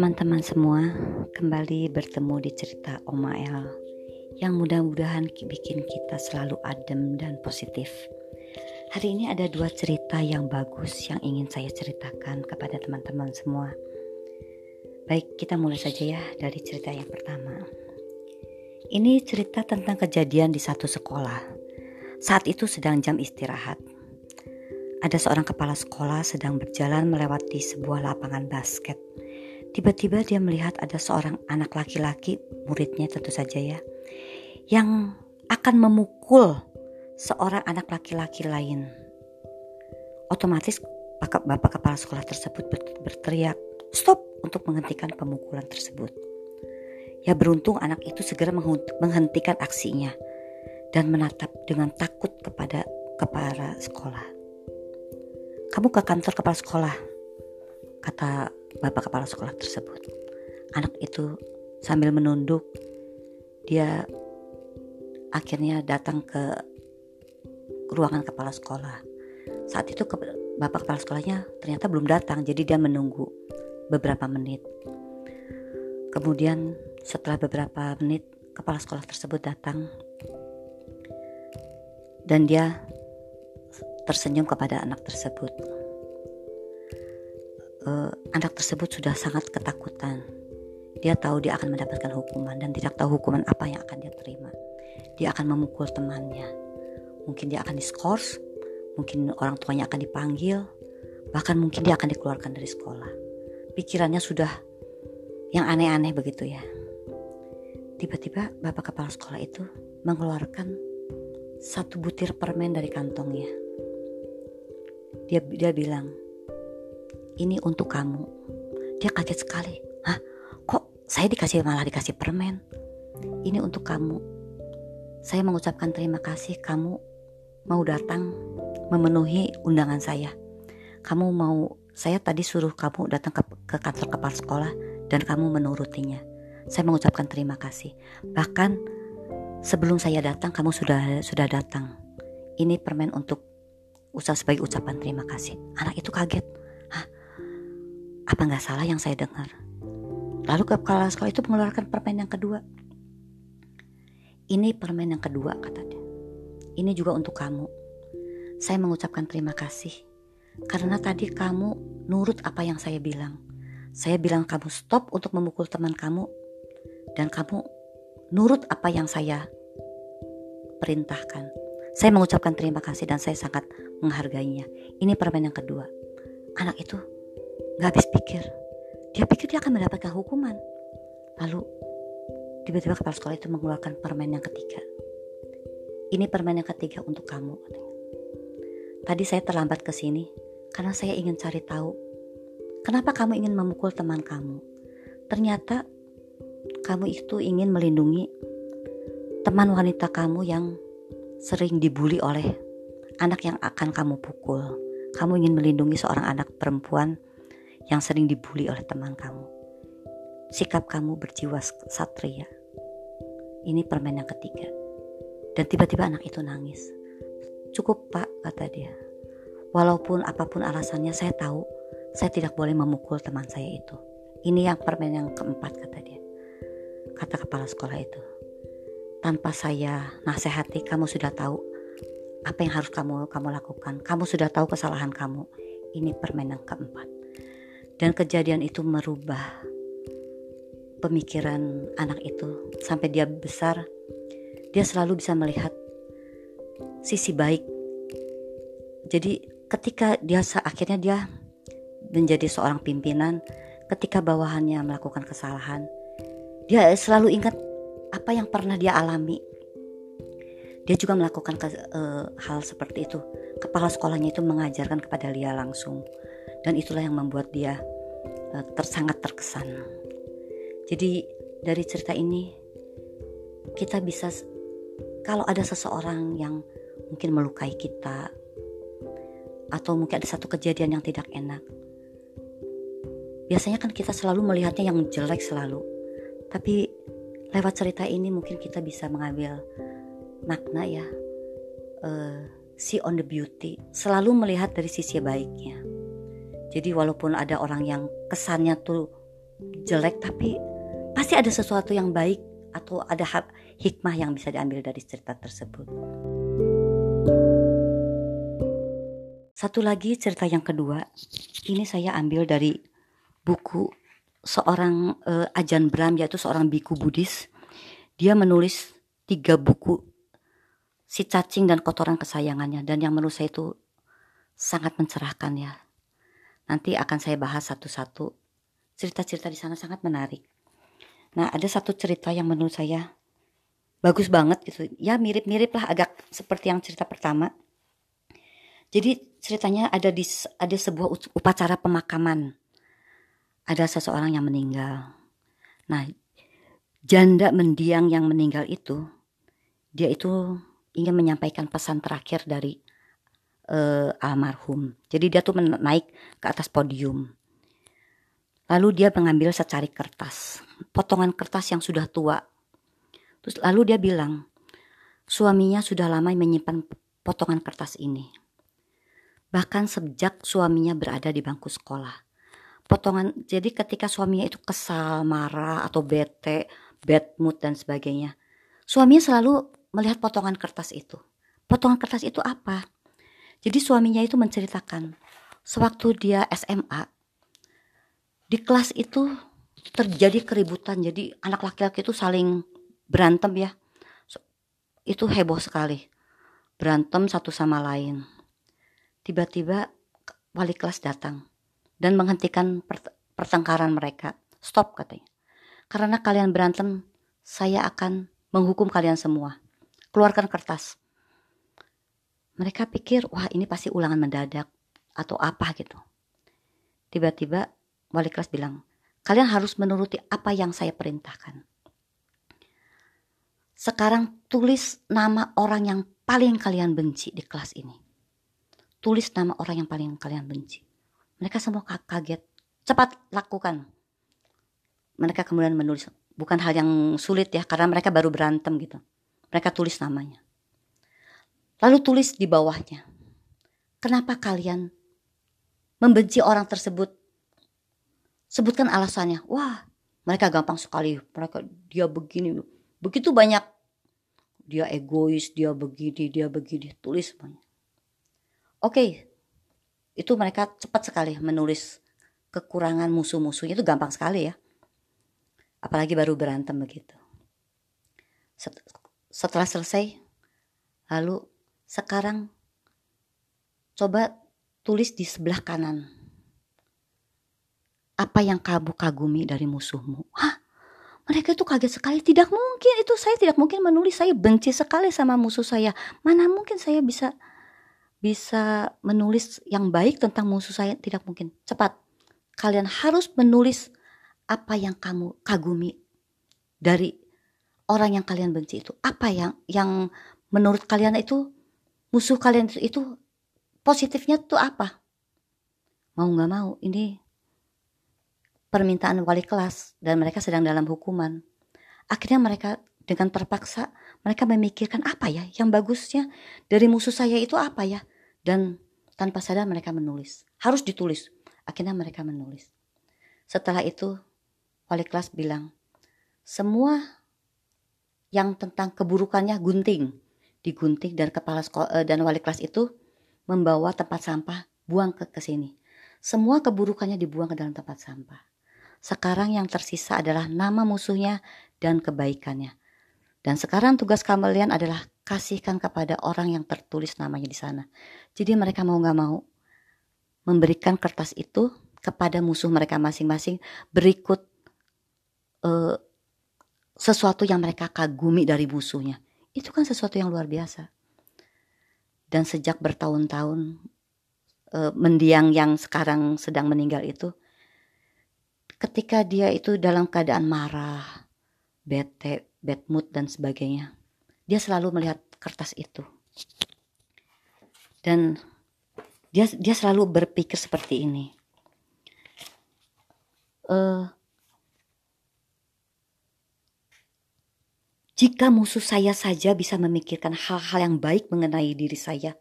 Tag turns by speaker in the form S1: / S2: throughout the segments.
S1: Teman-teman semua, kembali bertemu di cerita Oma El yang mudah-mudahan bikin kita selalu adem dan positif. Hari ini ada dua cerita yang bagus yang ingin saya ceritakan kepada teman-teman semua. Baik, kita mulai saja ya dari cerita yang pertama. Ini cerita tentang kejadian di satu sekolah. Saat itu sedang jam istirahat. Ada seorang kepala sekolah sedang berjalan melewati sebuah lapangan basket Tiba-tiba dia melihat ada seorang anak laki-laki, muridnya tentu saja ya, yang akan memukul seorang anak laki-laki lain. Otomatis bapak kepala sekolah tersebut berteriak, "Stop!" untuk menghentikan pemukulan tersebut. Ya beruntung anak itu segera menghentikan aksinya dan menatap dengan takut kepada kepala sekolah. Kamu ke kantor kepala sekolah, kata bapak kepala sekolah tersebut. Anak itu sambil menunduk, dia akhirnya datang ke ruangan kepala sekolah. Saat itu ke, bapak kepala sekolahnya ternyata belum datang, jadi dia menunggu beberapa menit. Kemudian setelah beberapa menit kepala sekolah tersebut datang dan dia tersenyum kepada anak tersebut uh, anak tersebut sudah sangat ketakutan. Dia tahu dia akan mendapatkan hukuman dan tidak tahu hukuman apa yang akan dia terima. Dia akan memukul temannya. Mungkin dia akan diskors, mungkin orang tuanya akan dipanggil, bahkan mungkin dia akan dikeluarkan dari sekolah. Pikirannya sudah yang aneh-aneh begitu ya. Tiba-tiba bapak kepala sekolah itu mengeluarkan satu butir permen dari kantongnya. Dia dia bilang, ini untuk kamu. Dia kaget sekali. Hah? Kok saya dikasih malah dikasih permen? Ini untuk kamu. Saya mengucapkan terima kasih kamu mau datang memenuhi undangan saya. Kamu mau saya tadi suruh kamu datang ke, ke kantor kepala sekolah dan kamu menurutinya. Saya mengucapkan terima kasih. Bahkan sebelum saya datang kamu sudah sudah datang. Ini permen untuk usaha sebagai ucapan terima kasih. Anak itu kaget. Apa nggak salah yang saya dengar? Lalu kepala sekolah itu mengeluarkan permen yang kedua. Ini permen yang kedua, kata dia. Ini juga untuk kamu. Saya mengucapkan terima kasih. Karena tadi kamu nurut apa yang saya bilang. Saya bilang kamu stop untuk memukul teman kamu. Dan kamu nurut apa yang saya perintahkan. Saya mengucapkan terima kasih dan saya sangat menghargainya. Ini permen yang kedua. Anak itu Gak habis pikir. Dia pikir dia akan mendapatkan hukuman. Lalu tiba-tiba kepala sekolah itu mengeluarkan permen yang ketiga. Ini permen yang ketiga untuk kamu. Tadi saya terlambat ke sini karena saya ingin cari tahu kenapa kamu ingin memukul teman kamu. Ternyata kamu itu ingin melindungi teman wanita kamu yang sering dibully oleh anak yang akan kamu pukul. Kamu ingin melindungi seorang anak perempuan yang sering dibully oleh teman kamu. Sikap kamu berjiwa satria. Ini permen yang ketiga. Dan tiba-tiba anak itu nangis. Cukup pak, kata dia. Walaupun apa pun alasannya saya tahu saya tidak boleh memukul teman saya itu. Ini yang permen yang keempat kata dia. Kata kepala sekolah itu. Tanpa saya nasihati kamu sudah tahu apa yang harus kamu kamu lakukan. Kamu sudah tahu kesalahan kamu. Ini permen yang keempat. Dan kejadian itu merubah pemikiran anak itu sampai dia besar. Dia selalu bisa melihat sisi baik. Jadi ketika dia akhirnya dia menjadi seorang pimpinan, ketika bawahannya melakukan kesalahan, dia selalu ingat apa yang pernah dia alami. Dia juga melakukan ke, uh, hal seperti itu. Kepala sekolahnya itu mengajarkan kepada dia langsung dan itulah yang membuat dia uh, tersangat terkesan. Jadi dari cerita ini kita bisa kalau ada seseorang yang mungkin melukai kita atau mungkin ada satu kejadian yang tidak enak. Biasanya kan kita selalu melihatnya yang jelek selalu. Tapi lewat cerita ini mungkin kita bisa mengambil makna ya. Uh, see on the beauty, selalu melihat dari sisi baiknya. Jadi walaupun ada orang yang kesannya tuh jelek tapi pasti ada sesuatu yang baik atau ada hikmah yang bisa diambil dari cerita tersebut. Satu lagi cerita yang kedua, ini saya ambil dari buku seorang uh, Ajan Bram yaitu seorang biku Buddhis. Dia menulis tiga buku si cacing dan kotoran kesayangannya dan yang menurut saya itu sangat mencerahkan ya. Nanti akan saya bahas satu-satu. Cerita-cerita di sana sangat menarik. Nah, ada satu cerita yang menurut saya bagus banget gitu. Ya mirip-mirip lah agak seperti yang cerita pertama. Jadi ceritanya ada di ada sebuah upacara pemakaman. Ada seseorang yang meninggal. Nah, janda mendiang yang meninggal itu dia itu ingin menyampaikan pesan terakhir dari uh, almarhum. Jadi dia tuh naik ke atas podium. Lalu dia mengambil secari kertas, potongan kertas yang sudah tua. Terus lalu dia bilang, suaminya sudah lama menyimpan potongan kertas ini bahkan sejak suaminya berada di bangku sekolah. Potongan jadi ketika suaminya itu kesal, marah atau bete, bad mood dan sebagainya. Suaminya selalu melihat potongan kertas itu. Potongan kertas itu apa? Jadi suaminya itu menceritakan sewaktu dia SMA di kelas itu terjadi keributan. Jadi anak laki-laki itu saling berantem ya. Itu heboh sekali. Berantem satu sama lain Tiba-tiba wali kelas datang dan menghentikan pertengkaran mereka. Stop katanya. Karena kalian berantem, saya akan menghukum kalian semua. Keluarkan kertas. Mereka pikir, wah ini pasti ulangan mendadak atau apa gitu. Tiba-tiba wali kelas bilang, kalian harus menuruti apa yang saya perintahkan. Sekarang tulis nama orang yang paling kalian benci di kelas ini tulis nama orang yang paling kalian benci. Mereka semua kaget. Cepat lakukan. Mereka kemudian menulis. Bukan hal yang sulit ya, karena mereka baru berantem gitu. Mereka tulis namanya. Lalu tulis di bawahnya. Kenapa kalian membenci orang tersebut? Sebutkan alasannya. Wah, mereka gampang sekali. Mereka dia begini. Begitu banyak. Dia egois, dia begini, dia begini. Tulis semuanya. Oke, itu mereka cepat sekali menulis kekurangan musuh-musuhnya itu gampang sekali ya. Apalagi baru berantem begitu. Setelah selesai, lalu sekarang coba tulis di sebelah kanan. Apa yang kamu kagumi dari musuhmu? Hah? Mereka itu kaget sekali. Tidak mungkin itu saya tidak mungkin menulis. Saya benci sekali sama musuh saya. Mana mungkin saya bisa bisa menulis yang baik tentang musuh saya tidak mungkin. Cepat. Kalian harus menulis apa yang kamu kagumi dari orang yang kalian benci itu. Apa yang yang menurut kalian itu musuh kalian itu, positifnya tuh apa? Mau nggak mau ini permintaan wali kelas dan mereka sedang dalam hukuman. Akhirnya mereka dengan terpaksa mereka memikirkan apa ya yang bagusnya dari musuh saya itu apa ya dan tanpa sadar mereka menulis. Harus ditulis. Akhirnya mereka menulis. Setelah itu wali kelas bilang, semua yang tentang keburukannya gunting. Digunting dan kepala sekolah, eh, dan wali kelas itu membawa tempat sampah buang ke, ke sini. Semua keburukannya dibuang ke dalam tempat sampah. Sekarang yang tersisa adalah nama musuhnya dan kebaikannya. Dan sekarang tugas kalian adalah kasihkan kepada orang yang tertulis namanya di sana. Jadi mereka mau gak mau memberikan kertas itu kepada musuh mereka masing-masing berikut uh, sesuatu yang mereka kagumi dari musuhnya. Itu kan sesuatu yang luar biasa. Dan sejak bertahun-tahun uh, mendiang yang sekarang sedang meninggal itu, ketika dia itu dalam keadaan marah, bete, bad mood dan sebagainya. Dia selalu melihat kertas itu. Dan dia dia selalu berpikir seperti ini. Uh, jika musuh saya saja bisa memikirkan hal-hal yang baik mengenai diri saya,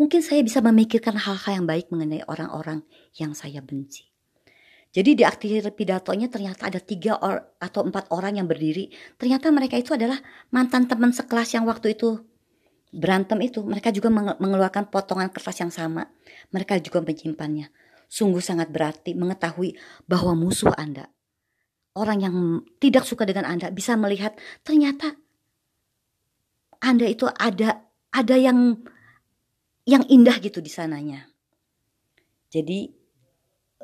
S1: mungkin saya bisa memikirkan hal-hal yang baik mengenai orang-orang yang saya benci. Jadi di akhir pidatonya ternyata ada tiga or, atau empat orang yang berdiri. Ternyata mereka itu adalah mantan teman sekelas yang waktu itu berantem itu. Mereka juga mengeluarkan potongan kertas yang sama. Mereka juga menyimpannya. Sungguh sangat berarti mengetahui bahwa musuh Anda, orang yang tidak suka dengan Anda bisa melihat ternyata Anda itu ada ada yang yang indah gitu di sananya. Jadi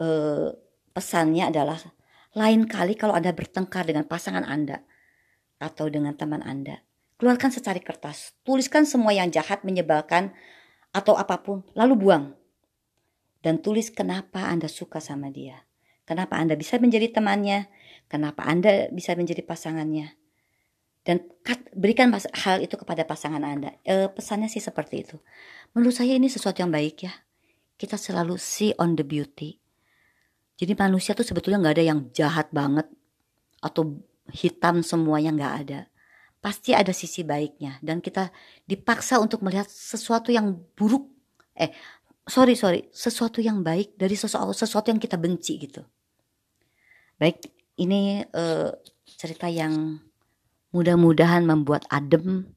S1: eh, pesannya adalah lain kali kalau Anda bertengkar dengan pasangan Anda atau dengan teman Anda, keluarkan secari kertas, tuliskan semua yang jahat, menyebalkan atau apa pun, lalu buang. Dan tulis kenapa Anda suka sama dia. Kenapa Anda bisa menjadi temannya, kenapa Anda bisa menjadi pasangannya. Dan berikan hal itu kepada pasangan Anda. E, pesannya sih seperti itu. Menurut saya ini sesuatu yang baik ya. Kita selalu see on the beauty jadi manusia tuh sebetulnya nggak ada yang jahat banget atau hitam semuanya nggak ada. Pasti ada sisi baiknya dan kita dipaksa untuk melihat sesuatu yang buruk. Eh, sorry sorry, sesuatu yang baik dari sesuatu sesuatu yang kita benci gitu. Baik, ini uh, cerita yang mudah-mudahan membuat adem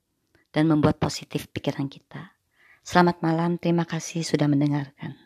S1: dan membuat positif pikiran kita. Selamat malam, terima kasih sudah mendengarkan.